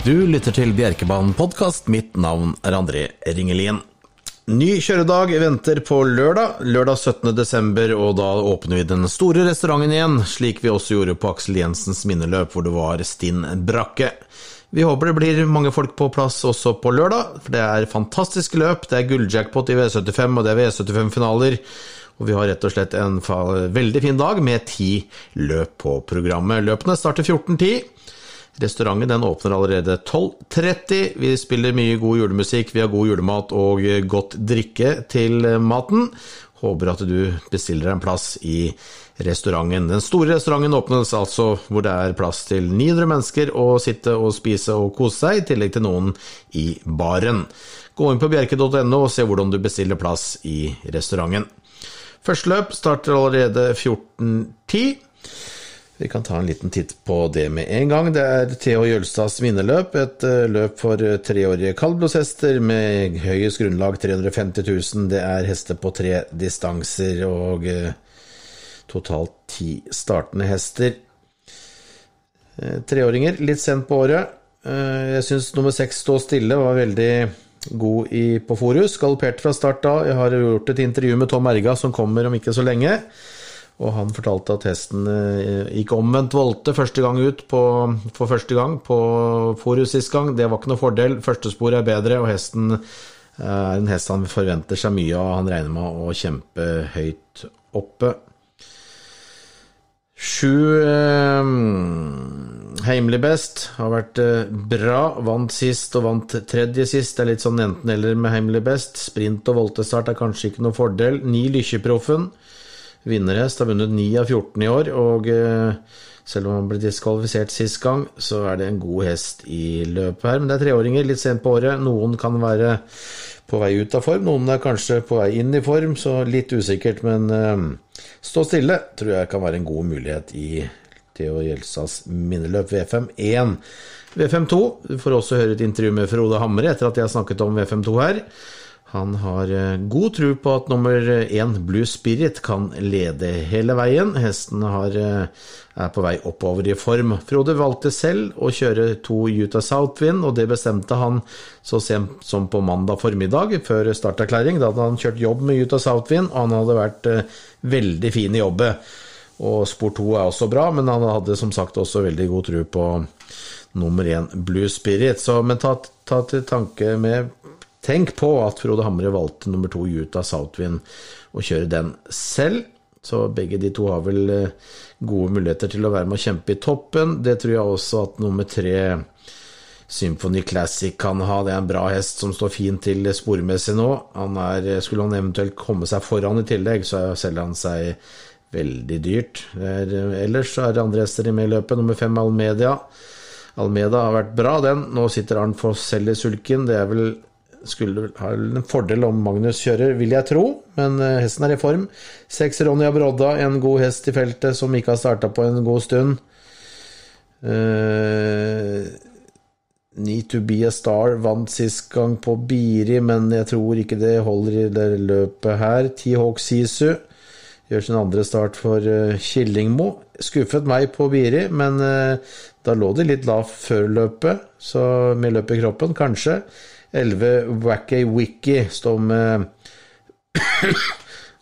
Du lytter til Bjerkebanen podkast. Mitt navn er André Ringelien. Ny kjøredag venter på lørdag, lørdag 17. desember, og da åpner vi den store restauranten igjen, slik vi også gjorde på Aksel Jensens minneløp, hvor det var stinn brakke. Vi håper det blir mange folk på plass også på lørdag, for det er fantastiske løp. Det er gulljackpot i V75, og det er V75-finaler. Og vi har rett og slett en veldig fin dag med ti løp på programmet. Løpene starter 14.10. Restauranten den åpner allerede 12.30. Vi spiller mye god julemusikk, vi har god julemat og godt drikke til maten. Håper at du bestiller en plass i restauranten. Den store restauranten åpnes altså hvor det er plass til 900 mennesker å sitte og spise og kose seg, i tillegg til noen i baren. Gå inn på bjerke.no og se hvordan du bestiller plass i restauranten. Første løp starter allerede 14.10. Vi kan ta en liten titt på det med en gang. Det er Theo Jølstads vinnerløp, et eh, løp for treårige kaldblodshester med høyest grunnlag 350 000. Det er hester på tre distanser og eh, totalt ti startende hester. Eh, treåringer, litt sent på året. Jeg syns nummer seks Stå stille var veldig god i, på Forus. Galopperte fra start da. Jeg har gjort et intervju med Tom Erga som kommer om ikke så lenge. Og han fortalte at hesten eh, gikk omvendt volte første gang ut på, for første gang på Forus sist gang. Det var ikke noe fordel. Første spor er bedre, og hesten er en hest han forventer seg mye av. Han regner med å kjempe høyt oppe. Sju eh, Heimelig best har vært eh, bra. Vant sist og vant tredje sist. Det er litt sånn enten-eller med Heimelig best. Sprint og voltestart er kanskje ikke noe fordel. Ni Lykkjeproffen vinnerhest. Har vunnet 9 av 14 i år, og eh, selv om han ble diskvalifisert sist gang, så er det en god hest i løpet her. Men det er treåringer, litt sent på året. Noen kan være på vei ut av form, noen er kanskje på vei inn i form, så litt usikkert. Men uh, stå stille tror jeg kan være en god mulighet i Theo Gjelstads minneløp V5-1. V5-2, du får også høre et intervju med Frode Hamre etter at jeg har snakket om V5-2 her. Han har eh, god tro på at nummer én, Blue Spirit, kan lede hele veien. Hesten har, eh, er på vei oppover i form. Frode valgte selv å kjøre to Utah Southwind, og det bestemte han så sent som på mandag formiddag, før starterklæring. Da hadde han kjørt jobb med Utah Southwind, og han hadde vært eh, veldig fin i jobbet. Og spor to er også bra, men han hadde som sagt også veldig god tro på nummer én, Blue Spirit. Så, men ta, ta til tanke med Tenk på at Frode Hamre valgte nummer to Utah Southwind å kjøre den selv. Så begge de to har vel eh, gode muligheter til å være med å kjempe i toppen. Det tror jeg også at nummer tre Symphony Classic kan ha. Det er en bra hest som står fint til spormessig nå. Han er, skulle han eventuelt komme seg foran i tillegg, så selger han seg veldig dyrt. Er, ellers er det andre hester i med løpet. Nummer fem Almedia. Almeda har vært bra, den. Nå sitter Arnt Foss selv i sulken. Det er vel skulle ha en fordel om Magnus kjører, vil jeg tro, men eh, hesten er i form. Seks Ronja Brodda, en god hest i feltet som ikke har starta på en god stund. Uh, Need to be a star vant sist gang på Biri, men jeg tror ikke det holder i det løpet her. T-Hawk Sisu gjør sin andre start for uh, Killingmo. Skuffet meg på Biri, men uh, da lå de litt lavt før løpet, så med løpet i kroppen, kanskje. 11 Wacky Wiki står med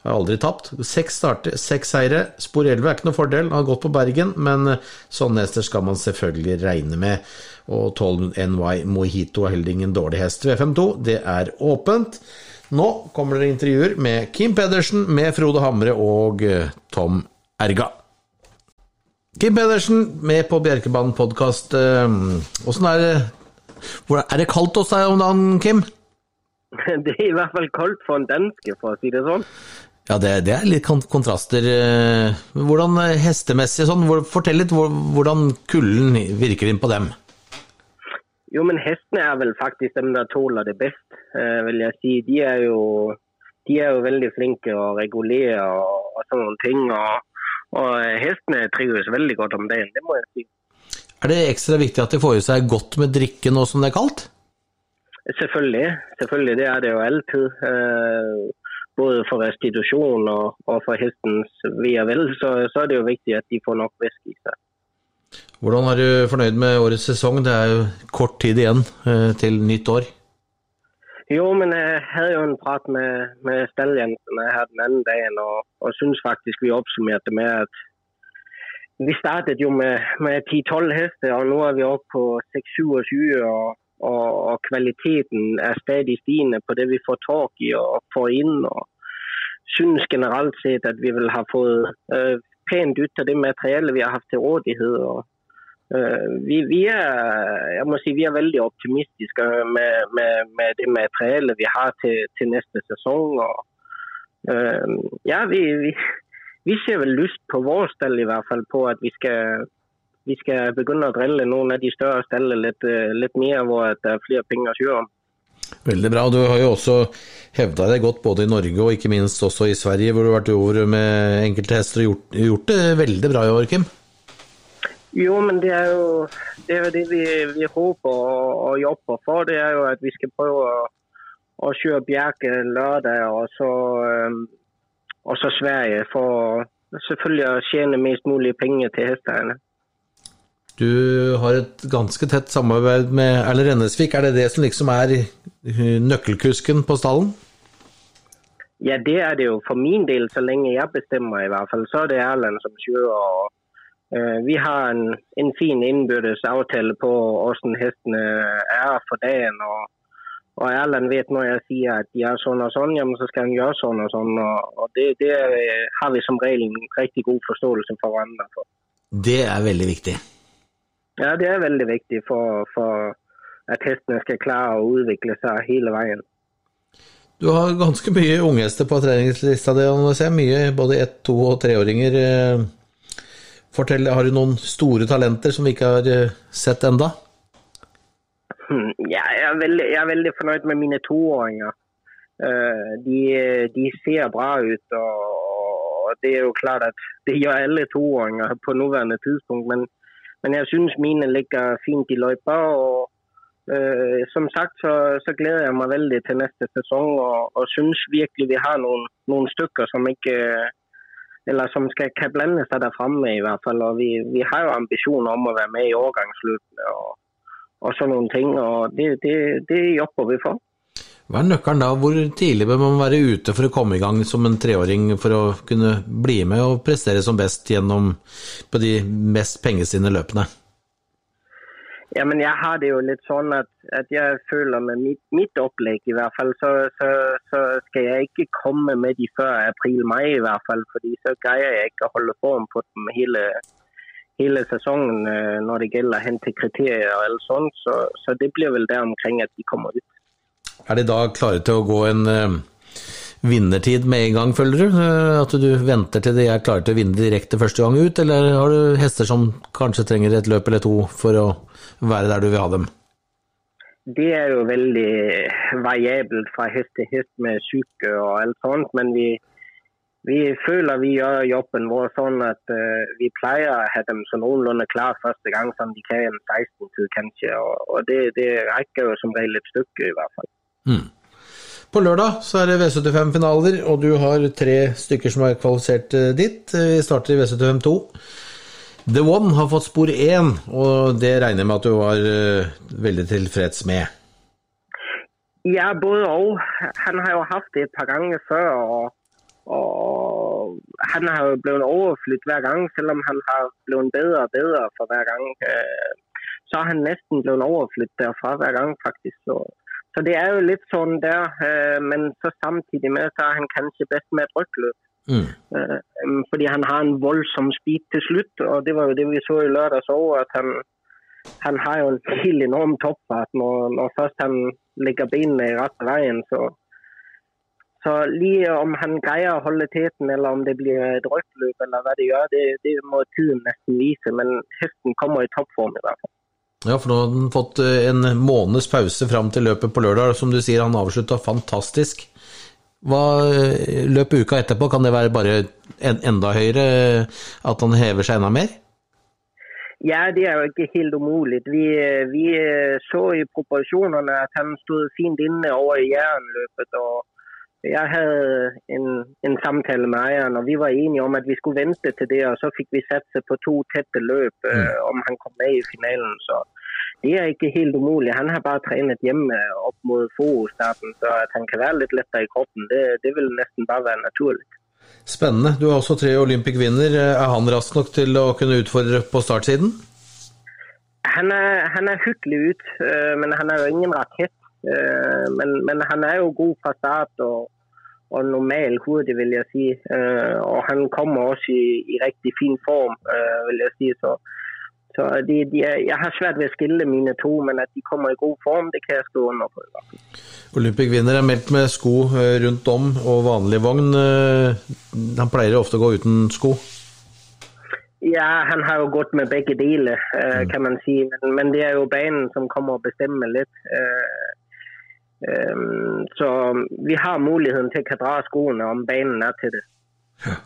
Har aldri tapt. Seks starter, seks seire. Spor 11 er ikke noe fordel, han har gått på Bergen, men sånne hester skal man selvfølgelig regne med. Og 12 NY Mojito er heller ingen dårlig hest. V52, det er åpent. Nå kommer det intervjuer med Kim Pedersen, med Frode Hamre og eh, Tom Erga. Kim Pedersen, med på Bjerkebanen podkast. Eh, åssen er det er det kaldt hos deg om dagen, Kim? Det er i hvert fall kaldt for en danske, for å si det sånn. Ja, det, det er litt kontraster. Eh, hvordan eh, hestemessig sånn, fortell litt hvordan kulden virker inn på dem? Jo, men hestene er vel faktisk dem der tåler det best, eh, vil jeg si. De er jo, de er jo veldig flinke å regulere og, og sånne ting. Og, og hestene trives veldig godt om dagen, det må jeg si. Er det ekstra viktig at de får i seg godt med drikke nå som det er kaldt? Selvfølgelig, selvfølgelig. Det er det jo alltid. Eh, både for restitusjon og, for hestens ve og vel, så, så, er det jo viktig at de får nok væske i seg. Hvordan er du fornøyd med årets sesong? Det er jo kort tid igjen eh, til nytt år. Jo, men jeg hadde jo en prat med, med her den andre dagen, og, og syns faktisk vi oppsummerte med at vi startet jo med, med 10-12 hester, og nå er vi oppe på 6-27. Og, og, og, kvaliteten er stadig stigende på det vi får tak i og får inn. og synes generelt sett at vi vil ha fått uh, pent ut av det materiellet vi har hatt til rådighet. og Uh, vi, vi, er, si, vi er veldig optimistiske med, med, med det materiellet vi har til, til neste sesong. Og, uh, ja, vi, vi, ser vel lyst på vår stell i hvert fall på at vi skal, vi skal begynne å drille noen av de større stellene litt, litt, mer, hvor det er flere penger å kjøre om. Veldig bra. Du har jo også hevda deg godt både i Norge og ikke minst også i Sverige, hvor du har vært over med enkelte hester og gjort, gjort det veldig bra i år, Kim? Jo, men det er jo det, er det vi, vi, håper og, jobber for. Det er jo at vi skal prøve å, å kjøre Bjerke lørdag og så, um, og så Sverige. For selvfølgelig å tjene mest mulig penger til hesteeierne. Du har et ganske tett samarbeid med Erle Rennesvik. Er det det som liksom er nøkkelkusken på stallen? Ja, det er det jo for min del, så lenge jeg bestemmer i hvert fall. Så er det Erlend som kjører. Uh, vi har en, en fin innbyrdes avtale på hvordan hestene er for dagen. Og, og Ellen vet når jeg sier at de gjør sånn og sånn, jamen, så skal han gjøre sånn og sånn. Og, og det, det, har vi som regel en riktig god forståelse for hverandre for. Det er veldig viktig. Ja, det er veldig viktig for, for at hestene skal klare å utvikle seg hele veien. Du har ganske mye unghester på treningslista di. ser mye både ett-, to- og treåringer. Fortell, Har du noen store talenter som vi ikke har eh, sett enda? Hmm, ja, jeg, er veldig, jeg er veldig fornøyd med mine toåringer. Eh, de, de, ser bra ut. og Det er jo klart at det gjør alle toåringer på nåværende tidspunkt. Men, men jeg syns mine ligger fint i løypa. og Uh, som sagt så, så, gleder jeg meg veldig til neste sesong, og, og syns virkelig vi har noen, noen, stykker som ikke eller som skal, kan blande seg der framme, i hvert fall. Og vi, vi, har jo ambisjoner om å være med i årgangsløpene og, og sånne noen ting. og det, det, det, jobber vi for. Hva er nøkkelen da? Hvor tidlig bør man være ute for å komme i gang som en treåring for å kunne bli med og prestere som best gjennom på de mest pengesinne løpene? Ja, men jeg har det jo litt sånn at, at jeg føler med mitt, mitt, opplegg i hvert fall, så, så, så, skal jeg ikke komme med de før april-mai i hvert fall. fordi så greier jeg ikke å holde form på dem hele, hele sesongen øh, når det gjelder å hente kriterier eller sånt. Så, så, det blir vel der omkring at de kommer ut. Er de da klare til å gå en uh, vinnertid med en gang, føler du? Uh, at du venter til de er klare til å vinne direkte første gang ut, eller har du hester som kanskje trenger et løp eller to for å være der du vil ha dem? Det er jo veldig variabelt fra hest til hest med syke og alt sånt. Men vi, vi føler vi gjør jobben vår sånn at uh, vi pleier å ha dem så noenlunde klar første gang, som de kan en 16 til kanskje. Og, og det, det, rekker jo som regel et stykke, i hvert fall. Mm. På lørdag så er det V75-finaler, og du har tre stykker som er kvalifisert eh, dit. Vi starter i V75 2. The One har fått spor én, og det regner jeg med at du var uh, veldig tilfreds med? Ja, både og. Han har jo hatt det et par ganger før. og, og han har jo blitt overflyttet hver gang, selv om han har blitt bedre og bedre for hver gang. Uh, så har han nesten blitt overflyttet derfra hver gang, faktisk. Så, så, det er jo litt sånn der. Uh, men så samtidig med så er han kanskje best med et rødt Mm. Uh, fordi han har en voldsom speed til slutt, og det var jo det vi så i lørdags òg. At han, han, har jo en helt enorm toppfart når, når, først han legger benene i rette veien. Så, så lige om han greier å holde teten, eller om det blir rødt eller hva det gjør, det, det må tiden nesten vise. Men hesten kommer i toppform i hvert fall. Ja, for nå har han fått eh, en måneds pause fram til løpet på lørdag. Som du sier, han avslutta fantastisk. Hva eh, løper uka etterpå? Kan det være bare en, enda høyere? At han hever seg enda mer? Ja, det er jo ikke helt umulig. Vi, vi så i proporsjonene at han stod fint inne over i jernløpet. Og, jeg hadde en, en samtale med eieren, og vi var enige om, at vi skulle vente til det, og så fikk vi satse på to tette løp, mm. øh, om han kom med i finalen. Så det er ikke helt umulig. Han har bare trent hjemme op mod forårstarten, så at han kan være litt lettere i kroppen, det, det vil nesten bare være naturlig. Spennende. Du har også tre Olympic-vinner. Er han rask nok til å kunne utfordre på startsiden? Han er, han er hyggelig ut, øh, men han er jo ingen rakett. Øh, men, men, han er jo god fra start og, og normal hurtig, vil jeg si. Øh, og han kommer også i, i riktig fin form, vil jeg si. Så, så de, de er, jeg har svært ved å skille mine to, men at de kommer i god form, det kan jeg stå under på. Olympic-vinner er meldt med sko rundt om og vanlig vogn. Han pleier ofte å gå uten sko? Ja, han har jo gått med begge deler, kan man si. Men, men det er jo banen som kommer å bestemme litt. Så vi har muligheten til å dra skoene om beina til det. Ja.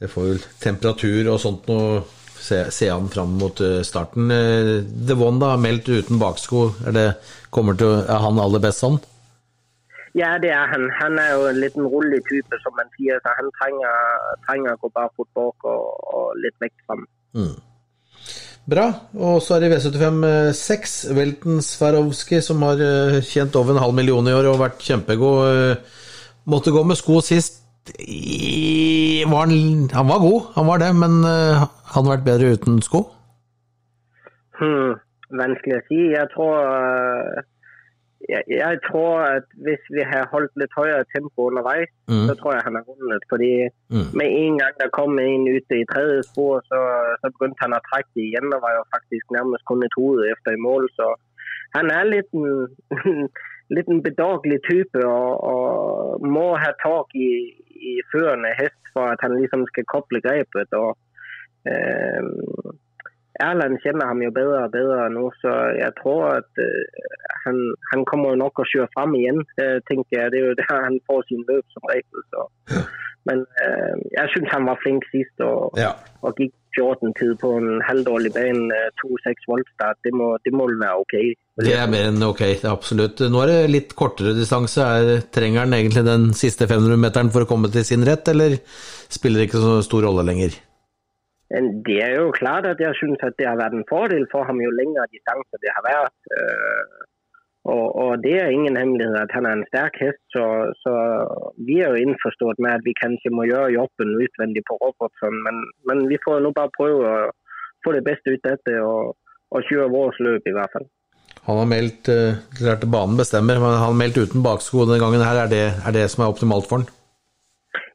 Det får vel temperatur og sånt noe se, se an fram mot starten. The One da, meldt uten baksko, er, det, til, er han aller best sånn? Ja, det er han. Han er jo en liten rolig type, som man sier. så Han trenger, trenger å gå barfot bak og, og litt vekk fram. Mm. Bra. Og så er det V75 6. Velten Swarovski, som har tjent over en halv million i år og vært kjempegod. Måtte gå med sko sist. Var han, han, var god, han var det, men han hadde vært bedre uten sko? Hmm, vanskelig å si. Jeg tror, jeg, jeg tror at hvis vi har holdt litt høyere tempo underveis, mm. så tror jeg han har vunnet. Fordi mm. med en gang det kom en ute i tredje spor, så, så begynte han å trekke igjen og var jo faktisk nærmest kun et hode efter i mål. Så han er litt en, litt en bedagelig type og, og må ha tak i, i førende hest for at han liksom skal koble grepet. og eh, Erland kjenner ham jo bedre og bedre nå, så jeg tror at uh, han, han, kommer nok å kjøre fram igjen, uh, tenker jeg. Det er jo der han får sin løp som regel. Så. Men uh, jeg syns han var flink sist og, ja. og gikk 14-tid på en halvdårlig bane. 2-6 voltstart, det må, det må være ok. Det er mer enn ok, det er absolutt. Nå er det litt kortere distanse. Er, trenger han egentlig den siste 500-meteren for å komme til sin rett, eller spiller det ikke så stor rolle lenger? Det er jo klart at jeg syns at det har vært en fordel for ham jo lengre distanse det har vært. Og, og, det er ingen hemmelighet at han er en sterk hest, så, så, vi er jo innforstått med at vi kanskje må gjøre jobben utvendig på Robertson. Men, men vi får nå bare prøve å få det beste ut av dette og, og kjøre vårt løp, i hvert fall. Han har meldt klart banen bestemmer, men han har meldt uten baksko denne gangen. her. Er det, er det som er optimalt for han?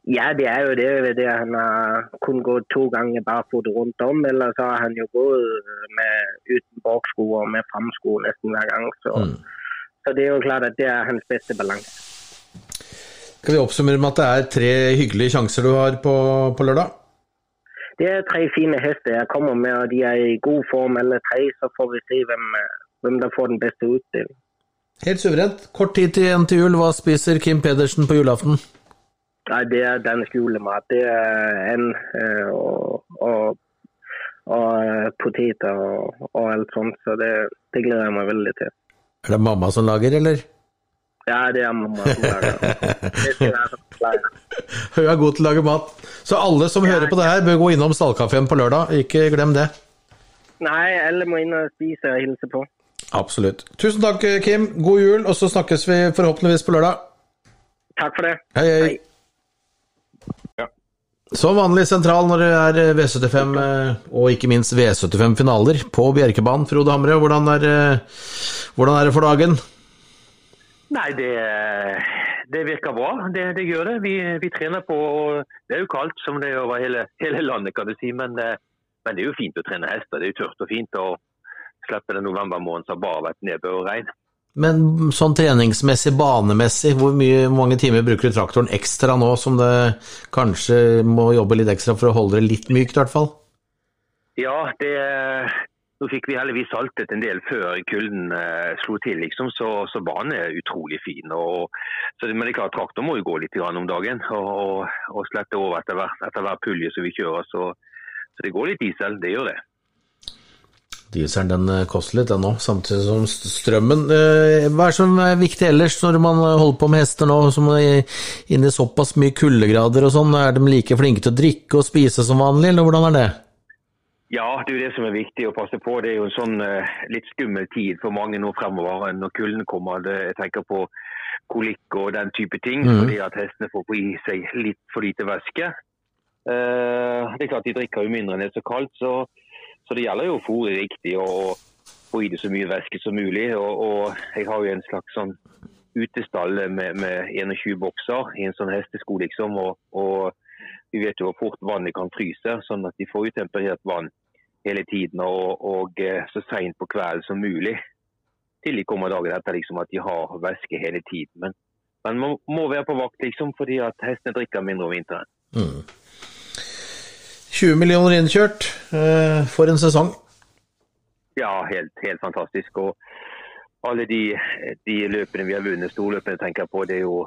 Ja, det er jo det. det han har kun gått to ganger barfot rundt om. Eller så har han jo gått med, uten baksko og med framsko nesten hver gang. Så, mm. så, det er jo klart at det er hans beste balanse. Skal vi oppsummere med at det er tre hyggelige sjanser du har på, på lørdag? Det er tre fine hester jeg kommer med, og de er i god form alle tre. Så får vi se hvem, hvem der får den beste utstillingen. Helt suverent. Kort tid til til jul. Hva spiser Kim Pedersen på julaften? Nei, det er den skolemat. Det er en og, og, og poteter og, og, alt sånt. Så det, det, gleder jeg meg veldig til. Er det mamma som lager, eller? Ja, det er mamma som lager. Hun er god til å lage mat. Så alle som ja, hører på det her, bør gå innom Stallkafeen på lørdag. Ikke glem det. Nei, alle må inn og spise og hilse på. Absolutt. Tusen takk, Kim. God jul, og så snakkes vi forhåpentligvis på lørdag. Takk for det. Hei, hei. hei. Som vanlig sentral når det er eh, V75 eh, og ikke minst V75-finaler på Bjerkebanen. Frode Hamre, hvordan er, eh, hvordan er, det for dagen? Nei, det, det virker bra. Det, det gjør det. Vi, vi, trener på. og Det er jo kaldt som det er over hele, hele landet, kan du si. Men, men, det er jo fint å trene hester. Det er jo tørt og fint å slippe den novembermåneden som bare har vært nedbør og regn. Men sånn treningsmessig, banemessig, hvor, mye, mange timer bruker du traktoren ekstra nå som det kanskje må jobbe litt ekstra for å holde det litt mykt, i hvert fall? Ja, det, nå fikk vi heldigvis saltet en del før kulden eh, slo til, liksom, så, så banen er utrolig fin. Og, så, men det er klart, traktoren må jo gå litt om dagen og, og slette over etter hver, etter hver pulje som vi kjører. Så, så, det går litt diesel, det gjør det. Dieselen den eh, koster litt, den òg, samtidig som strømmen. Eh, hva er som er viktig ellers når man holder på med hester nå, som er inne i såpass mye kuldegrader og sånn? Er de like flinke til å drikke og spise som vanlig, eller hvordan er det? Ja, det er jo det som er viktig å passe på. Det er jo en sånn litt skummel tid for mange nå fremover når kulden kommer. Jeg tenker på kolikk og den type ting, mm. fordi at hestene får på i seg litt for lite væske. det er klart De drikker jo mindre enn det er så kaldt, så så det gjelder jo å fôre riktig og få i det så mye væske som mulig. Og, og, jeg har jo en slags sånn utestall med, med 21 bokser i en sånn hestesko, liksom. Og, og, vi vet jo hvor fort vannet kan fryse, sånn at de får jo temperert vann hele tiden. Og, og eh, så seint på kvelden som mulig. Til de kommer dagen etter liksom, at de har væske hele tiden. Men, men, man må være på vakt liksom, fordi at hestene drikker mindre om vinteren. Mm. 20 millioner innkjørt eh, for en sesong. Ja, helt, helt fantastisk. Og alle de, de, løpene vi har vunnet, storløpene tenker jeg på, det er jo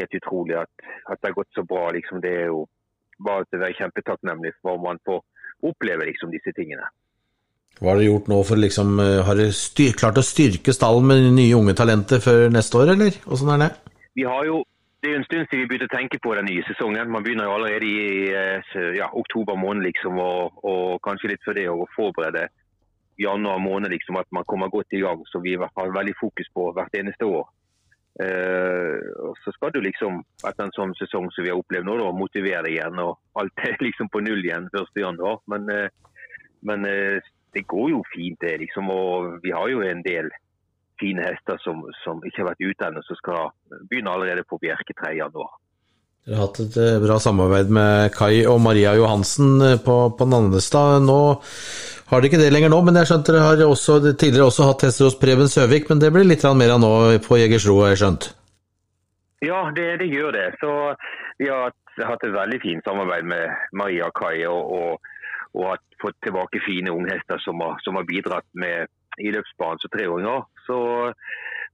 helt utrolig at, at, det har gått så bra. Liksom. Det er jo bare til å være kjempetakknemlig for om man får oppleve liksom, disse tingene. Hva har du gjort nå for liksom eh, Har dere klart å styrke stallen med nye unge talenter før neste år, eller? Åssen er det? Vi har jo det er en stund siden vi begynte å tenke på den nye sesongen. Man begynner jo allerede i eh, ja, oktober måned, liksom, og, og, kanskje litt før det å forberede januar måned, liksom, at man kommer godt i gang. Så vi har veldig fokus på hvert eneste år. Uh, og Så skal du liksom, etter en sånn sesong som vi har opplevd nå, da, motivere igjen. og Alt er liksom på null igjen 1.1. Men, uh, men uh, det går jo fint, det. liksom, og Vi har jo en del fine hester som, som ikke har vært ute ennå, som skal begynne allerede på Bjerke 3. januar. Dere har hatt et eh, bra samarbeid med Kai og Maria Johansen eh, på, på Nannestad. Nå har dere ikke det lenger nå, men jeg skjønte dere har også, tidligere også hatt hester hos Preben Søvik. Men det blir litt mer av nå på Jegersro, har jeg skjønt? Ja, det, det, gjør det. Så vi har hatt et veldig fint samarbeid med Maria og Kai, og, og, og har fått tilbake fine unghester som har, som har bidratt med i løpsbanen som treåringer. Så,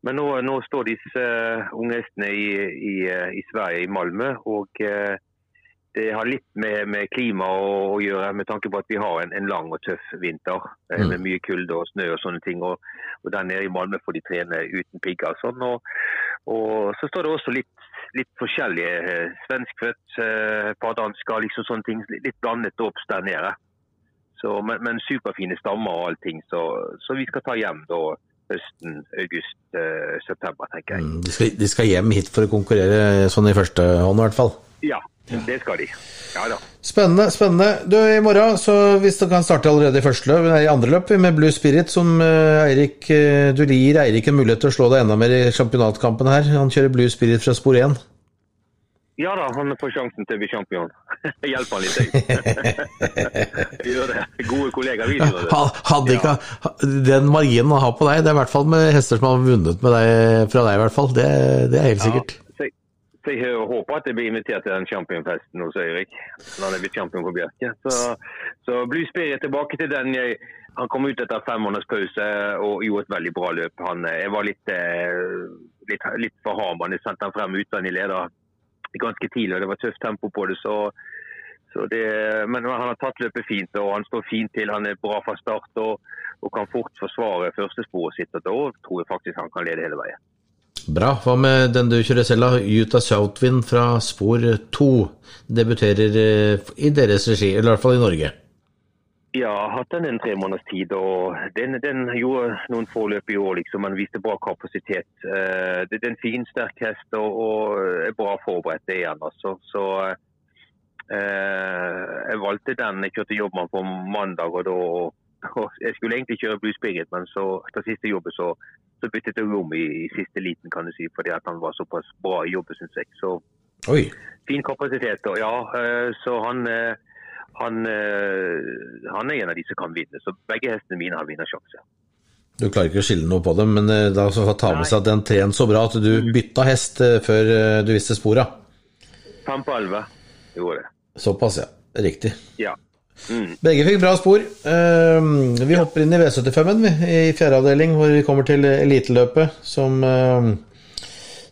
men nå, nå, står disse uh, unge hestene i, i, uh, i, Sverige, i Malmö. og uh, det har litt med, med klima å, å, gjøre, med tanke på at vi har en, en lang og tøff vinter mm. med mye kulde og snø og sånne ting. Og, og der nede i Malmö får de trene uten pigger. Sånn, og, og, så står det også litt, litt forskjellige svenskfødt, eh, par dansker, liksom sånne ting. Litt blandet opp der nede. Så, men, men, superfine stammer og allting, så, så, vi skal ta hjem da høsten, august, eh, september, tenker jeg. Mm, de, skal, de, skal, hjem hit for å konkurrere sånn i første hånd, i hvert fall? Ja, det skal de. Ja da. Spennende. spennende. Du, I morgen, så hvis du kan starte allerede i første løp, nei, i andre løp med Blue Spirit, som uh, Eirik uh, Du gir Eirik en mulighet til å slå deg enda mer i championatkampen her. Han kjører Blue Spirit fra spor 1. Ja da, han får sjansen til å bli champion. Hjelp han litt, jeg. gjør det. Gode kollegaer, vi. Hadde ikke ja. Den marginen han har på deg, det er i hvert fall med hester som har vunnet med deg, fra deg, i hvert fall. Det, det er helt sikkert. Ja, så, så jeg håper at jeg blir invitert til den championfesten hos Øyrik, når han er blitt champion på Bjerke. Så, så Blue Spirit tilbake til den. Jeg, han kom ut etter fem måneders pause og gjorde et veldig bra løp. Han, jeg var litt, eh, litt, litt for ham. Jeg sendte han frem uten i leder ganske tidlig, og det var tøft tempo på det. så, så det, men han har tatt løpet fint og han står fint til. Han er bra fra start og, og kan fort forsvare førstesporet sitt. og Da tror jeg faktisk han kan lede hele veien. Bra. Hva med den du kjører selv, da? Utah Southwind fra spor 2. Debuterer eh, i deres regi, eller i hvert fall i Norge? Ja, jeg har hatt den en tre måneders tid. og Den, den gjorde noen forløp i år, liksom, men viste bra kapasitet. Uh, det, er en fin, sterk hest og, og er bra forberedt, det igjen. Altså. Så uh, jeg valgte den. Jeg kjørte jobbmann på mandag. og, da, og Jeg skulle egentlig kjøre Blue Spirit, men så, etter siste jobbet så, så byttet jeg rom i, i, siste liten, kan du si, fordi at han var såpass bra i jobben, syns jeg. Så Oi. fin kapasitet. Og, ja, uh, så han han, eh, han, er en av de som kan vinne. Så begge hestene mine har vinnersjanse. Du klarer ikke å skille noe på dem, men eh, da får ta med seg at den trenen så bra at du mm. bytta hest eh, før du visste spora. Fem på elleve gjorde det. Såpass, ja. Riktig. Ja. Mm. Begge fikk bra spor. Vi hopper inn i V75-en i fjerde avdeling, hvor vi kommer til eliteløpet, som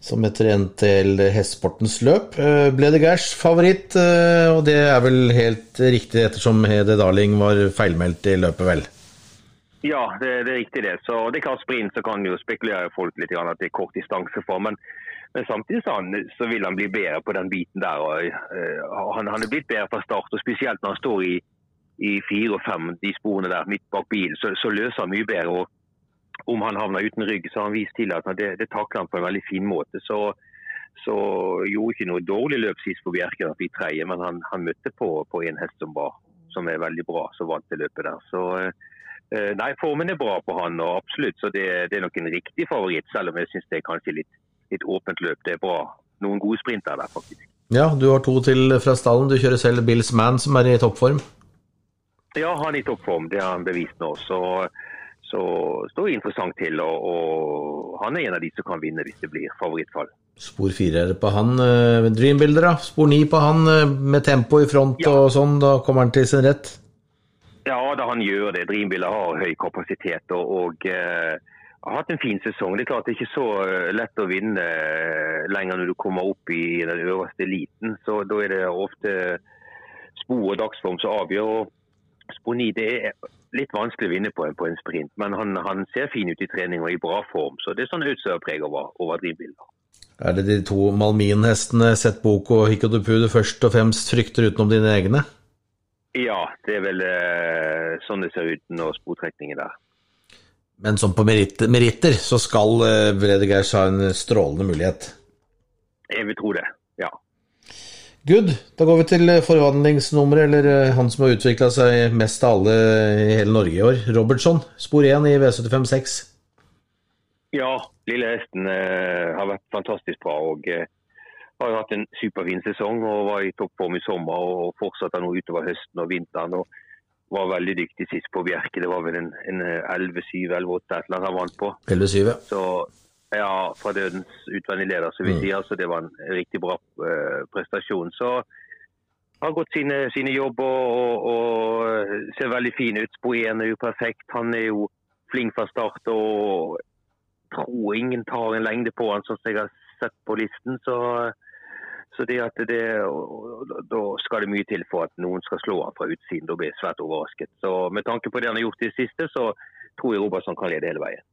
som heter NTL Hestsportens løp. Eh, ble det Gers favoritt, eh, og det er vel helt riktig ettersom Hede Darling var feilmeldt i løpet, vel? Ja, det, det, er riktig det. Så det er klart Sprint så kan jo spekulere folk litt at det er kort distanse for. Men, men samtidig så, han, så, vil han bli bedre på den biten der. Og, uh, han, han, er blitt bedre fra start. og Spesielt når han står i, i fire og fem, de sporene der midt bak bilen, så, så, løser han mye bedre. og Om han havner uten rygg, så har han vist til at det, det takler han på en veldig fin måte. så så gjorde ikke noe dårlig løp sist på Bjerke i tredje, men han, han møtte på, på, en hest som, var, som er veldig bra, som vant det løpet der. Så eh, nei, formen er bra på han, og absolutt. Så det, det er nok en riktig favoritt, selv om jeg syns det er kanskje litt, litt, åpent løp. Det er bra. Noen gode sprinter der, faktisk. Ja, du har to til fra stallen. Du kjører selv Bills Man, som er i toppform? Ja, han er i toppform. Det har han bevist nå. Så, så står det interessant til. Og, og han er en av de som kan vinne hvis det blir favorittfall. Spor fire er det på han. Dreambuilder, da? Spor ni på han, uh, med tempo i front ja. og sånn. Da kommer han til sin rett? Ja, da han gjør det. Dreambuilder har høy kapasitet og, og uh, har hatt en fin sesong. Det er klart det er ikke så lett å vinne lenger når du kommer opp i den øverste eliten. Så da er det ofte spor og dagsform som avgjør. og Spor ni det er litt vanskelig å vinne på en, på en sprint, men han, han, ser fin ut i trening og i bra form. Så det er sånn utseerpreg over, over drivbilder. Er det de to Malmin-hestene, Setbok og Hikodupu du først og fremst frykter utenom dine egne? Ja, det er vel eh, sånn det ser ut når sportrekningen der. Men som på meritter, meritter så skal eh, ha en strålende mulighet? Jeg vil tro det, ja. Good. Da går vi til forvandlingsnummeret, eller eh, han som har utvikla seg mest av alle i hele Norge i år. Robertson, spor 1 i V756. Ja, lille hesten eh, har vært fantastisk bra. og eh, har jo hatt en superfin sesong og var i toppform i sommer og fortsatte nå utover høsten og vinteren. og Var veldig dyktig sist på Bjerke. Det var vel en, en 11-7 eller 8 eller han vant på. 11-7, ja. Så ja, fra dødens utvendige leder, så vi mm. sier. Altså, det var en riktig bra uh, prestasjon. Så har gått sine, sine jobber og, og, og, ser veldig fin ut. Boen er jo perfekt. Han er jo flink fra start og tror ingen tar en lengde på han, sånn som jeg har sett på listen. Så, så det at det, da skal det mye til for at noen skal slå han fra utsiden. Da blir jeg svært overrasket. Så Med tanke på det han har gjort i det siste, så tror jeg Robertson kan lede hele veien.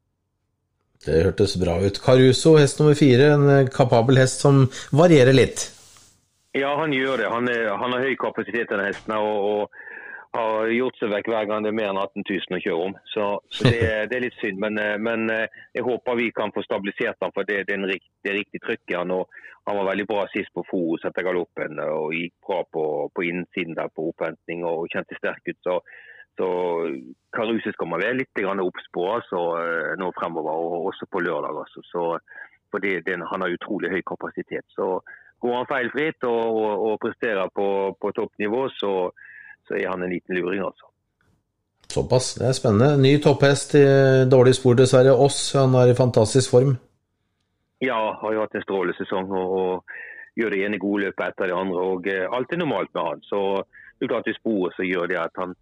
Det hørtes bra ut. Caruso, hest nummer fire, en kapabel hest som varierer litt. Ja, han gjør det. Han, er, han har høy kapasitet, denne hesten. og, og har gjort seg vekk hver gang det er mer enn 18 000 å kjøre om. Så, så det, det, er litt synd. Men, eh, men, eh, jeg håper vi kan få stabilisert han, for det, det, er, rikt, det riktig trykk i han. Og han var veldig bra sist på Forus etter galoppen og gikk bra på, på innsiden der på opphentning og kjente sterk ut. Så, så Karuset skal man være litt obs på altså, eh, nå fremover, og også på lørdag. Altså. Så, for han har utrolig høy kapasitet. Så går han feilfritt og, og, og presterer på, på toppnivå, så så er han en liten luring, altså. Såpass, det er spennende. Ny topphest i dårlig spor, dessverre. Oss, han er i fantastisk form. Ja, har jo hatt en strålende sesong og, og, gjør det ene gode løpet etter det andre. og uh, Alt er normalt med han. Så det er klart i sporet så gjør det at han,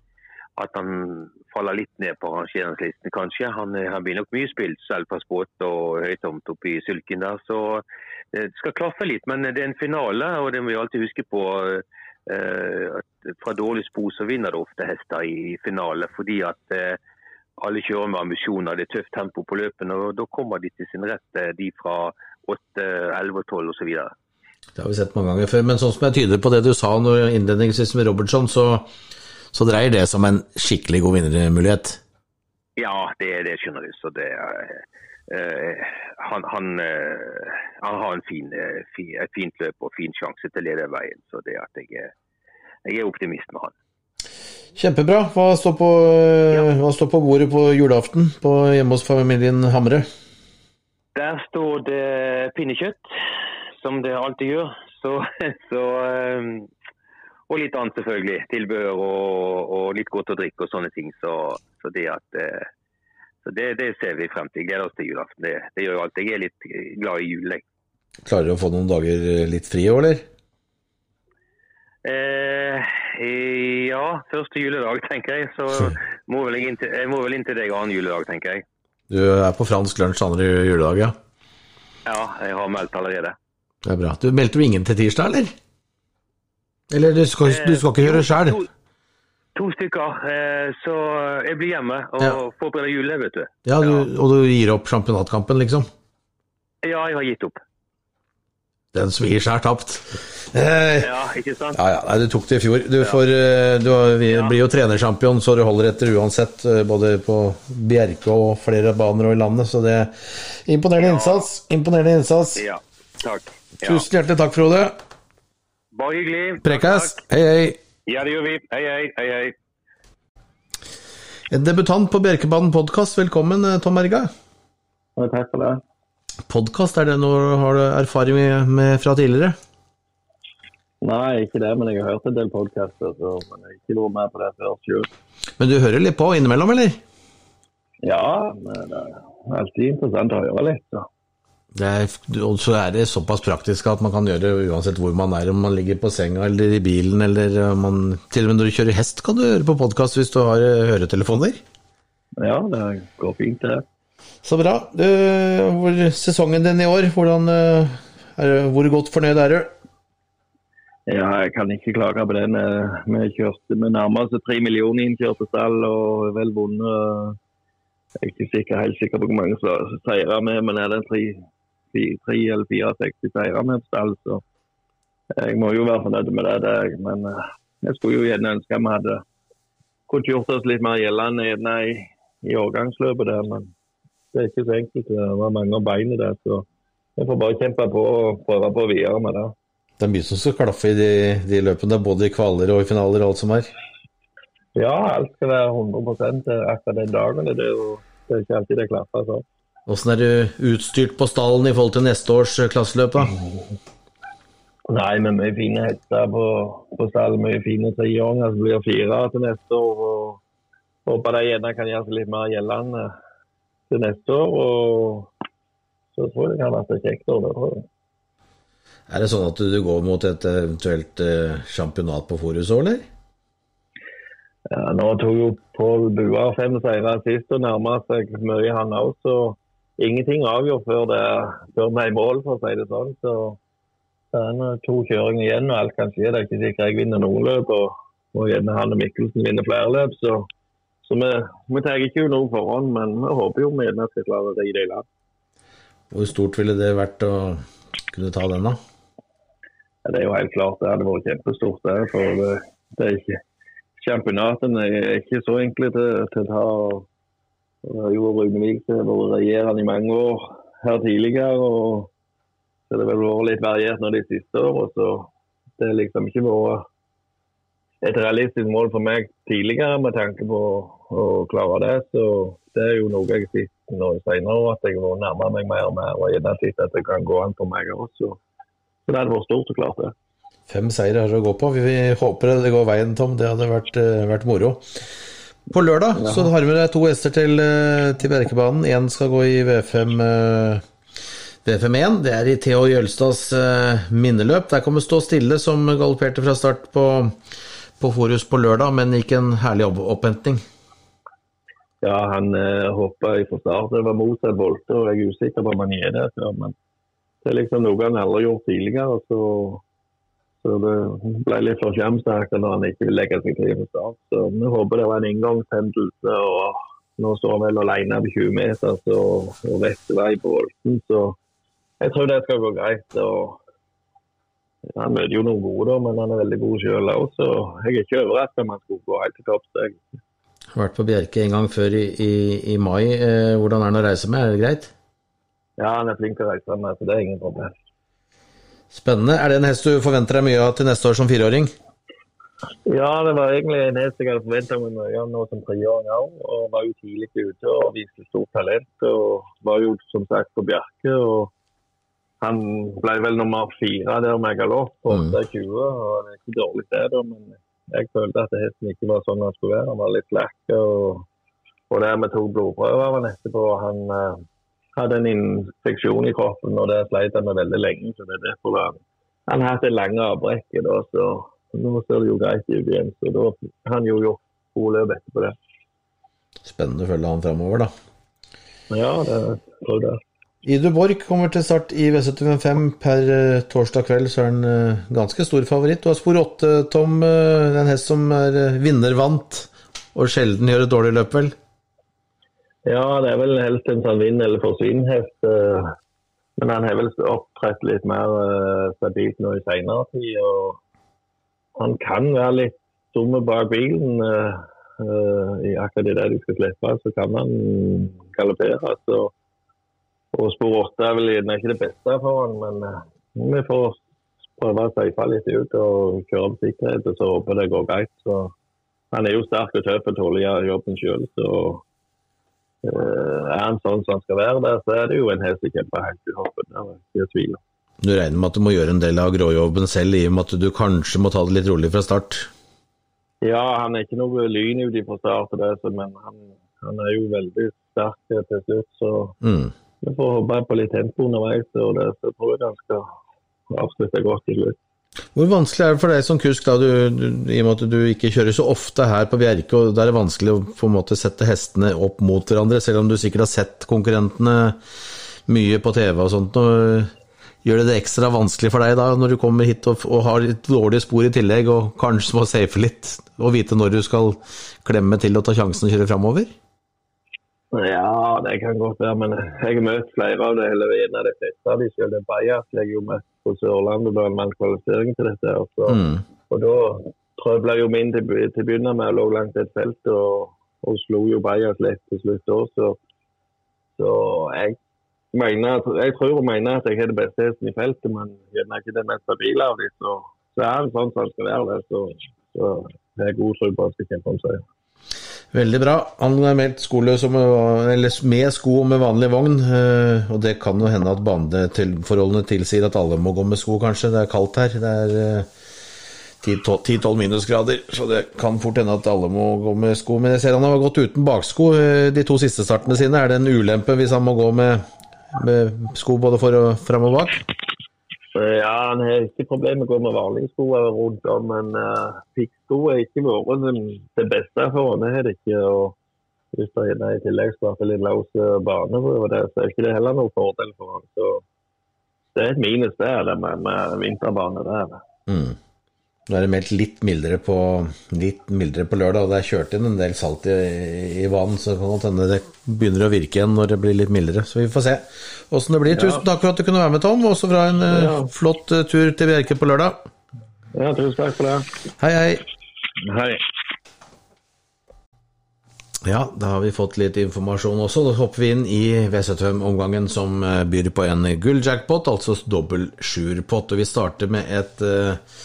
at han faller litt ned på rangeringslisten, kanskje. Han, eh, han, blir nok mye spilt selv på spåt og høytomt oppe i sulken der. Så det skal klaffe litt. Men det er en finale, og det må vi alltid huske på. Uh, at fra dårlig spo så vinner det ofte hester i finale, fordi at eh, alle kjører med ambisjoner. Det er tøft tempo på løpene, og da kommer de til sin rett, eh, de fra 8, 11 og 12 osv. Det har vi sett mange ganger før, men sånn som jeg tyder på det du sa innledningsvis med Robertson, så, så, dreier det som en skikkelig god vinnermulighet? Ja, det, det skjønner du. Så det uh, han, han, uh, han, har en fin, uh, fin, et fint løp og fin sjanse til å lede veien. Så det at jeg er jeg er optimist med han. Kjempebra. Hva står på, ja. hva står på bordet på julaften på hjemme hos familien Hamre? Der står det pinnekjøtt, som det alltid gjør. Så, så, og litt annet, selvfølgelig. Tilbehør og, og, litt godt å drikke og sånne ting. Så, så det, at, eh, så det, det ser vi frem til. Gleder oss til julaften. Det, det gjør jo alt. Jeg er litt glad i jul. Klarer du å få noen dager litt fri òg, eller? Eh, ja, første juledag, tenker jeg. Så må vel jeg, inn til, jeg må vel inn til deg annen juledag, tenker jeg. Du er på fransk lunsj andre juledag, ja? Ja, jeg har meldt allerede. Det er bra. Du meldte jo ingen til tirsdag, eller? Eller du skal, du skal ikke gjøre det sjøl? To stykker. Eh, så jeg blir hjemme og Ja. forbereder julet, vet du. Ja, du, Og du gir opp championatkampen, liksom? Ja, jeg har gitt opp. Den svir seg er tapt. Eh, Ja, ikke sant? ja, ja, nei, du tok det i fjor. Du, får, eh, du blir jo trenersjampion, så du holder etter uansett. eh, Både på Bjerke og flere baner og i landet, så det er imponerende innsats. Imponerende innsats. Ja, takk. Ja. Tusen hjertelig takk, Frode. Bare hyggelig. Takk. hei, hei. Ja, det gjør vi. Hei, hei. hei, hei. En debutant på Bjerkebanen podkast, velkommen, eh, Tom Erga. Ja, takk for det. Podkast, er det noe har du erfaring med, med fra tidligere? Nei, ikke det, men jeg har hørt en del podkaster, men jeg har ikke vært med på det før sjøl. Men du hører litt på innimellom, eller? Ja, men det er alltid interessant å høre litt. Så. Det er, og så er det såpass praktisk at man kan gjøre det uansett hvor man er, om man ligger på senga eller i bilen, eller man Til og med når du kjører hest, kan du høre på podkast hvis du har eh, høretelefoner. Ja, det går fint, det. Så bra. Du, hvor, sesongen din i år, hvordan eh, er, Hvor godt fornøyd er du? Ja, jeg kan ikke klage på den. Eh, Vi kjørte med nærmere oss tre millioner innkjørte stall og vel vunnet. Jeg er ikke sikker, helt sikker på hvor mange som seirer vi, men er det tre, tre eller fire, 60 med stall, så jeg må jo være fornøyd med det. det. Men eh, jeg skulle jo gjerne ønske vi hadde kunnet gjort oss litt mer gjeldende gjerne i, i årgangsløpet der, men det er ikke så enkelt. Det var mange bein i der, så vi får bare kjempe på og prøve på videre med det. Det er mye som skal klaffe i de, de løpene, både i kvaler og i finaler og alt som er. Ja, alt skal være 100 til akkurat den dagen. Det er, jo, det er ikke alltid det klaffer sånn. Åssen er du utstyrt på stallen i forhold til neste års eh, klasseløp, da? Nei, men mye fine hester på, på stall. Mye fine treåringer som blir fire til neste år. og Håper de gjerne kan gjøre seg litt mer gjeldende til neste år. og Så tror jeg det kan være kjekt år. det tror jeg. Er det sånn at du går mot et eventuelt eh, championat på Forus òg, eller? Ja, nå tok jo Pål Buar fem seire sist og nærmer seg mye han òg, ingenting avgjort før det før vi er i mål, for å si det sånn. Så det er to kjøringer igjen, og alt kan skje. Det er ikke sikkert jeg vinner noen løp, og, og gjerne Hanne Mikkelsen vinner flere løp. Så, så vi, vi tar ikke noe forhånd, men vi håper jo vi gjerne skal klare det i det land. Hvor stort ville det vært å kunne ta den, da? Ja, det er jo helt klart det hadde vært kjempestort, det. For det, det er ikke Championatene er ikke så enkle til, til å ta. og- og Det har jo vært regjerende i mange år her tidligere. og så det har vel vært litt variert nå de siste årene. Så det har liksom ikke vært et realistisk mål for meg tidligere med tanke på å klare det. Så det er jo noe jeg har sett nå senere, at jeg har nærmet meg mer og mer. Og gjerne sett at det kan gå an for meg også. Så det hadde vært stort og klart, det. Fem seire har å gå på. Vi vi håper det går veien, Tom. Det hadde vært, eh, vært moro. På lørdag så har vi med to hester til, eh, til Bjerkebanen. Én skal gå i V5, eh, V5-1. Det er i Theo Jølstads eh, minneløp. Der kommer Stå stille, som galopperte fra start på, på Forus på lørdag, men gikk en herlig opp opphenting. Ja, han eh, hoppa fra start. Det var motsatt volte, og jeg er usikker på om han er det før. Men det er liksom noe han aldri har gjort tidligere. Så, så det ble litt for skjermsterkt når han ikke vil legge seg til fra start. Så vi håper det var en inngangshendelse. og Nå står han vel alene på 20 meter så, og rett vei på volten. Så jeg tror det skal gå greit. og han møter jo noen gode, men han er veldig god sjøl òg, så jeg er ikke overrasket om han skulle gå helt til topps. Har vært på Bjerke en gang før i, i, i mai. Eh, hvordan er han å reise med? Er det greit? Ja, han er flink til å reise med, så det er ingen problem. Spennende. Er det en hest du forventer deg mye av til neste år som fireåring? Ja, det var egentlig en hest jeg hadde forventa meg mye av nå som treåring òg. Og var jo tidlig ute og viste stort talent. Og var jo som sagt på Bjerke. og Han ble vel nummer fire der med galopp på Mm. 8,20. og Det er ikke dårlig det, da, men jeg følte at hesten ikke var sånn han skulle være. Han var litt slakk. Og, og der vi tok blodprøver var han etterpå Han eh, hadde en infeksjon i kroppen, og det sleit han med veldig lenge. så det er derfor han, han har hatt et langt avbrekk. så nå ser det jo greit ut igjen. Så da har han jo gjort gode løp etterpå det. Spennende å følge han framover, da. Ja, det tror jeg. Idu Borch kommer til start i V75 per eh, torsdag kveld, så er han eh, ganske stor favoritt. Du har spor åtte, Tom. eh, Det er en hest som er eh, vinnervant, og sjelden gjør et dårlig løp, vel? Ja, det er vel helst en sånn vinn- eller forsvinn-hest. eh, Men han har vel opptrådt litt mer eh, stabilt nå i senere tid. Og han kan være litt dumme bak bilen. eh, I akkurat idet de skal slippe, så kan han galoppere. Og spor åtte er vel ikke det beste for han, men vi får prøve å safe litt ut og kjøre på sikkerhet, og så håper det går greit. Så han er jo sterk og tøff og tåler jobben sjøl, så er han sånn som han skal være der, så er det jo en hest helt i hoppen. Du regner med at du må gjøre en del av gråjobben selv, i og med at du kanskje må ta det litt rolig fra start? Ja, han er ikke noe lyn ute fra start, det, men han, han er jo veldig sterk til slutt. Så Mm. vi får håpe på litt tempo underveis, og det, så tror jeg han skal avslutte godt til slutt. Hvor vanskelig er det for deg som kusk, da, du, du, i og med at du ikke kjører så ofte her på Bjerke, og da er det vanskelig å på en måte sette hestene opp mot hverandre, selv om du sikkert har sett konkurrentene mye på TV og sånt. Og gjør det det ekstra vanskelig for deg da, når du kommer hit og, og har litt dårlige spor i tillegg, og kanskje må safe litt, og vite når du skal klemme til og ta sjansen og kjøre framover? Ja, det kan godt være, men jeg har møtt flere av det hele veien. av De fleste av de selv er Bajas. Jeg er jo møtt på Sørlandet da en mann kvalifisering til dette. Og, så, Mm. og da trøbla jo min til, til å begynne med, lå langt et felt og, og slo jo Bajas lett til slutt òg. Så, så jeg mener, jeg tror og mener at jeg har det beste hesten i feltet, men gjerne ikke den mest stabile av dem. Så, så er han sånn som han skal være det. Så, så jeg har god tro på at jeg skal kjempe om seg. Veldig bra. Han er meldt skoløs med, sko og med vanlig vogn. eh, Og det kan jo hende at baneforholdene tilsier at alle må gå med sko, kanskje. Det er kaldt her. Det er eh, 10-12 minusgrader, så det kan fort hende at alle må gå med sko. Men jeg ser han har gått uten baksko eh, de to siste startene sine. Er det en ulempe hvis han må gå med, med sko både for og fram og bak? Ja, han har ikke problemer med å gå med vanlige sko rundt om, men uh, pikksko har ikke vært det beste for ham. Det har det ikke. og Hvis det er i tillegg skal være litt løs bane, det, så er ikke det heller noen fordel for ham. Så det er et minus det, er det med, med vinterbane. der. er. Mm. Nå er det meldt litt mildere på, litt mildere på lørdag, og det er kjørt inn en del salt i, i vann, så det kan godt hende det begynner å virke igjen når det blir litt mildere. Så vi får se åssen det blir. Tusen takk for at du kunne være med, Tom, også fra en eh, Ja. flott eh, tur til Bjerke på lørdag. Ja, tusen takk for det. Hei, hei. Hei. Ja, da har vi fått litt informasjon også. Da hopper vi inn i V75-omgangen som eh, byr på en gulljackpot, altså dobbel sjuerpott. Og vi starter med et eh,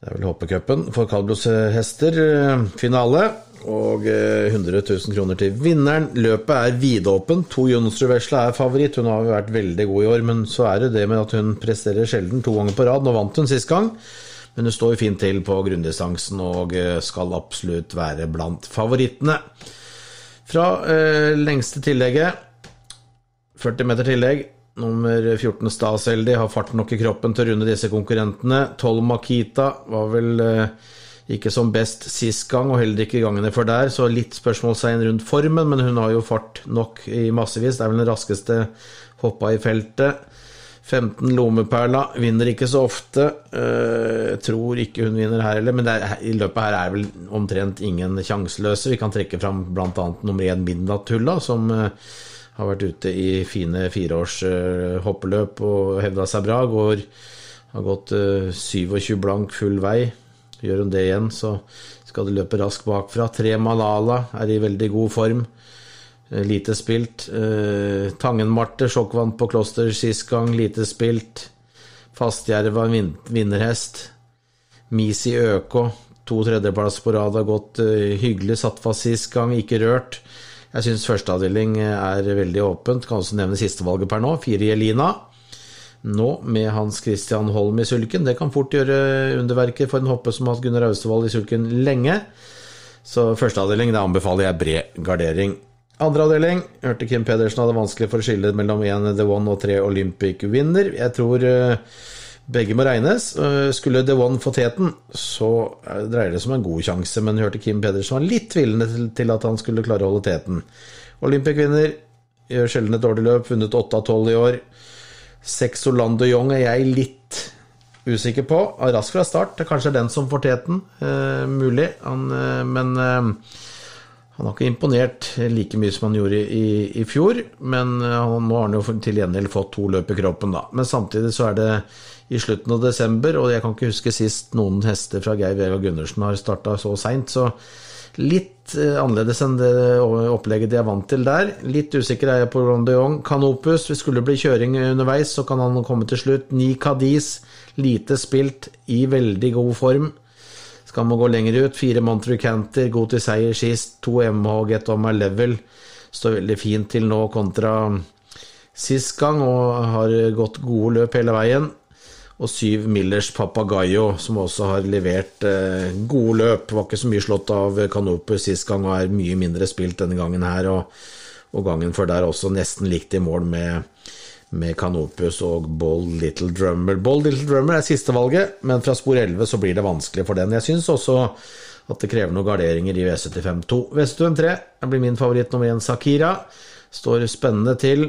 Det er vel hoppecupen for kaldblodshester. eh, Finale. Og eh, 100 000 kroner til vinneren. Løpet er vidåpen. To Jonsrud Vesla er favoritt. Hun har jo vært veldig god i år, men så er det det med at hun presterer sjelden to ganger på rad. Nå vant hun sist gang. Men hun står fint til på grunndistansen og eh, skal absolutt være blant favorittene. Fra eh, lengste tillegget, 40 meter tillegg, nummer 14 Staseldi har fart nok i kroppen til å runde disse konkurrentene. 12 Makita var vel eh, ikke som best sist gang, og heller ikke gangene før der, så litt spørsmålstegn rundt formen, men hun har jo fart nok i massevis. Det er vel den raskeste hoppa i feltet. 15 Lomeperla vinner ikke så ofte. Eh, tror ikke hun vinner her heller, men er, i løpet her er vel omtrent ingen sjanseløse. Vi kan trekke fram bl.a. nummer én Midnattulla, som eh, har vært ute i fine fireårs eh, hoppeløp og hevda seg bra. Går, har gått eh, 27 blank full vei. Gjør hun det igjen, så skal det løpe raskt bakfra. Tre Malala er i veldig god form. Eh, Lite spilt. Eh, Tangen-Marte, sjokkvant på Kloster sist gang, lite spilt. Fastjerva, vin vinnerhest. Misi Øko, to tredjeplass på rad, har gått eh, hyggelig, satt fast sist gang, ikke rørt. Jeg syns førsteavdeling er veldig åpent, kan også nevne sistevalget per nå. Fire Elina. Nå med Hans Christian Holm i sulken. Det kan fort gjøre underverker for en hoppe som har hatt Gunnar Austevoll i sulken lenge. Så førsteavdeling, det anbefaler jeg bred gardering. Andre avdeling, hørte Kim Pedersen hadde vanskelig for å skille mellom én The One og tre Olympic Winner. Jeg tror eh, begge må regnes. Eh, Skulle The One få teten, så eh, dreier det seg om en god sjanse, men hørte Kim Pedersen var litt tvilende til- at han skulle klare å holde teten. Olympic Winner gjør sjelden et dårlig løp, vunnet 8 av 12 i år. Seks Orlando Young er jeg litt usikker på. Rask fra start, det er kanskje den som får teten, eh, mulig. Han, eh, men eh, han har ikke imponert like mye som han gjorde i, i fjor. Men eh, nå har han jo til gjengjeld fått to løp i kroppen, da. Men samtidig så er det i slutten av desember, og jeg kan ikke huske sist noen hester fra Geir Vega Gundersen har starta så seint, så litt eh, annerledes enn det opplegget de er vant til der. Litt usikker er jeg på Ron de Jong. Canopus, hvis det skulle bli kjøring underveis, så kan han komme til slutt. Ni Cadiz, lite spilt, i veldig god form. Skal man gå lenger ut, fire Montreux Canter, god til seier sist. To MH, Get On My Level. Står veldig fint til nå kontra sist gang, og har gått gode løp hele veien og syv Millers Papagayo, som også har levert eh, gode løp. Var ikke så mye slått av Canopus sist gang og er mye mindre spilt denne gangen her. Og, og gangen før der også nesten likt i mål med, med Canopus og Bold Little Drummer. Bold Little Drummer er sistevalget, men fra spor 11 så blir det vanskelig for den. Jeg syns også at det krever noen garderinger i V75-2. V75-3 blir min favoritt nummer én, Sakira. Står spennende til.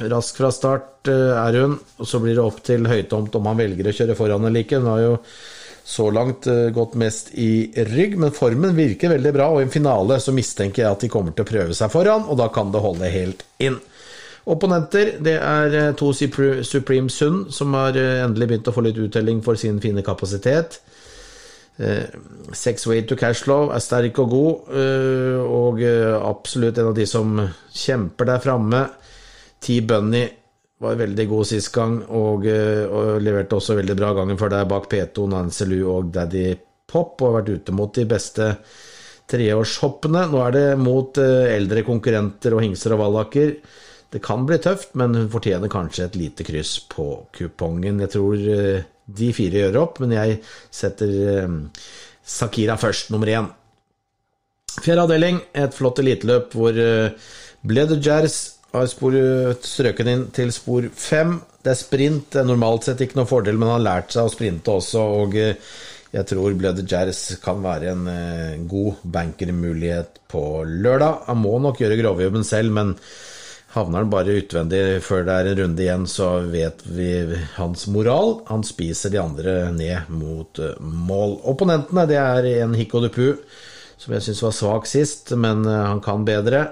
Rask fra start eh, er hun, og så blir det opp til Høytomt om han velger å kjøre foran eller ikke. Hun har jo så langt eh, gått mest i rygg, men formen virker veldig bra, og i en finale så mistenker jeg at de kommer til å prøve seg foran, og da kan det holde helt inn. Opponenter det er eh, to Supreme Sun, som har endelig begynt å få litt uttelling for sin fine kapasitet. Sex Way to Cashflow er sterk og god, og absolutt en av de som kjemper der framme. T-Bunny var veldig god sist gang, og, eh, og, leverte også veldig bra gangen før der bak P2, Nancy Lou og Daddy Pop, og har vært ute mot de beste treårshoppene. Nå er det mot eh, eldre konkurrenter og hingser og vallaker. Det kan bli tøft, men hun fortjener kanskje et lite kryss på kupongen. Jeg tror eh, de fire gjør opp, men jeg setter Sakira først, nummer én. Fjerde avdeling, et flott eliteløp hvor Bled har har strøken inn til spor fem. Det er sprint, det er normalt sett ikke noe fordel, men han har lært seg å sprinte også. og eh, jeg tror Blødde kan være en eh, god bankermulighet på lørdag. Han må nok gjøre grovjobben selv, men havner han bare utvendig før det er en runde igjen, så vet vi hans moral. Han spiser de andre ned mot eh, mål. Opponentene det er en Hikko Dupu, som jeg syns var svak sist, men han kan bedre.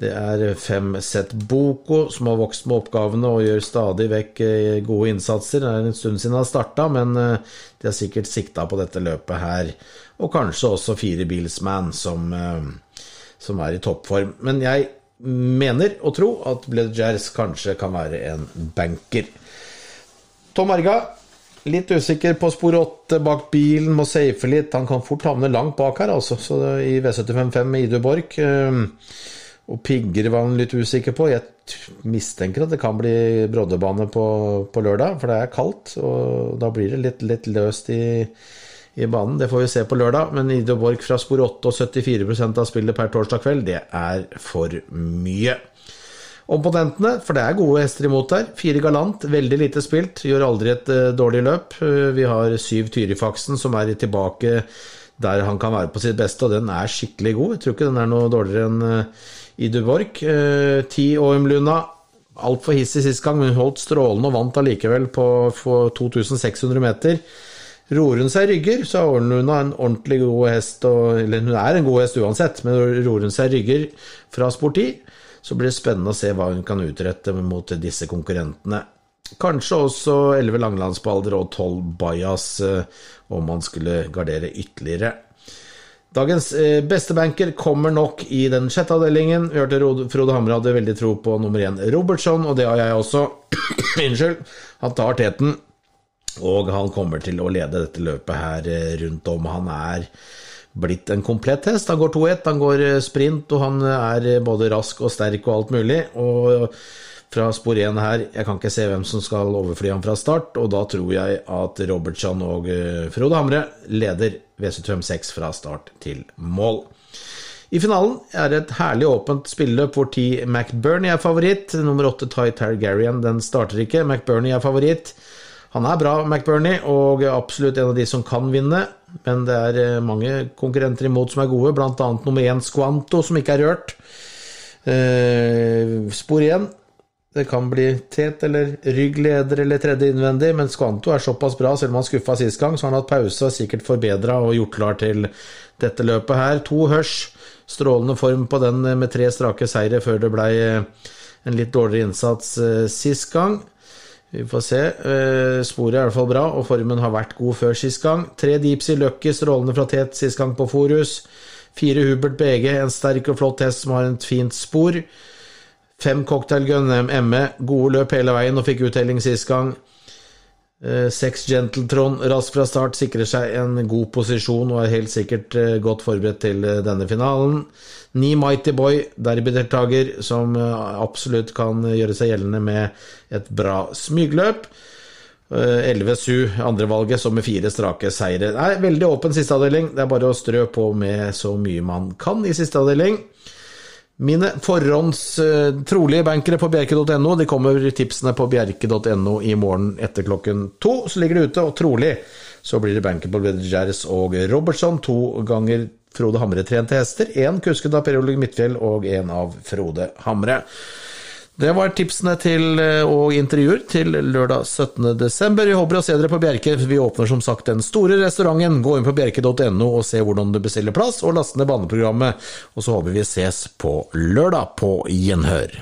Det er fem sett Boko som har vokst med oppgavene og gjør stadig vekk eh, gode innsatser. Det er en stund siden han starta, men eh, de har sikkert sikta på dette løpet her. Og kanskje også fire Bilsman, som, eh, som er i toppform. Men jeg mener å tro at Bledgers kanskje kan være en banker. Tom Arga, litt usikker på spor 8 bak bilen, må safe litt. Han kan fort havne langt bak her, altså, så i V755 med Idu Borch. Og pigger var han litt usikker på. Jeg mistenker at det kan bli broddebane på, på lørdag, for det er kaldt. Og da blir det litt, litt løst i, i, banen. Det får vi se på lørdag. Men Ido Borch fra spor 8 og 74% av spillet per torsdag kveld, det er for mye. Opponentene, for det er gode hester imot der. Fire Galant, veldig lite spilt, gjør aldri et uh, dårlig løp. Uh, vi har syv Tyrifaksen, som er tilbake der han kan være på sitt beste, og den er skikkelig god. Jeg tror ikke den er noe dårligere enn uh, i Duborg. Eh, ti OM-Luna. Altfor hissig sist gang, men hun holdt strålende og vant allikevel på 2600 meter. Ror hun seg rygger, så er hun en ordentlig god hest, og, eller hun er en god hest uansett, men ror hun seg rygger fra sport 10, så blir det spennende å se hva hun kan utrette mot disse konkurrentene. Kanskje også 11 langlandsbalder og 12 bajas, eh, om man skulle gardere ytterligere. Dagens eh, beste banker kommer nok i den sjette avdelingen. Vi hørte Frode Hamre hadde veldig tro på nummer én Robertson, og det har jeg også. Unnskyld. Han tar teten, og han kommer til å lede dette løpet her eh, rundt om. Han er blitt en komplett hest. Han går 2-1, han går eh, sprint, og han er både rask og sterk og alt mulig. Og fra spor 1 her. Jeg kan ikke se hvem som skal overfly ham fra start, og da tror jeg at Robertson og eh, Frode Hamre leder V756 fra start til mål. I finalen er det et herlig åpent spilleløp hvor T. McBurney er favoritt. Nummer 8 Ty Targaryen den starter ikke. McBurney er favoritt. Han er bra, McBurney, og absolutt en av de som kan vinne. Men det er eh, mange konkurrenter imot som er gode, bl.a. nummer 1 Squanto, som ikke er rørt. Eh, spor igjen. Det kan bli tet eller rygg leder eller tredje innvendig, men Squanto er såpass bra, selv om han skuffa sist gang, så har han hatt pause og sikkert forbedra og gjort klar til dette løpet her. To Hørs, strålende form på den med tre strake seire før det blei en litt dårligere innsats eh, sist gang. Vi får se. Eh, sporet er i hvert fall bra, og formen har vært god før sist gang. Tre Deepsea Lucky, strålende fra tet sist gang på Forus. Fire Hubert BG, en sterk og flott hest som har et fint spor. Fem Cocktail Gun ME, gode løp hele veien og fikk uttelling sist gang. Eh, seks Gentletron, raskt fra start, sikrer seg en god posisjon og er helt sikkert eh, godt forberedt til eh, denne finalen. Ni Mighty Boy, derbydeltaker, som absolutt kan gjøre seg gjeldende med et bra smygløp. 11 Su, andrevalget, som med fire strake seire. Nei, veldig åpen siste avdeling. Det er bare å strø på med så mye man kan i siste avdeling. Mine forhånds uh, trolige bankere på bjerke.no de kommer tipsene på bjerke.no i morgen etter klokken to. Så ligger det ute, og trolig så blir det banker på Bledgers og Robertson. To ganger Frode Hamre-trente hester. Én kusket av Per Ole Midtfjell og én av Frode Hamre. Det var tipsene til, eh, og intervjuer til lørdag 17.12. Vi håper å se dere på Bjerke. Vi åpner som sagt den store restauranten. Gå inn på bjerke.no og se hvordan du bestiller plass, og last ned baneprogrammet. Og så håper vi ses på lørdag på gjenhør.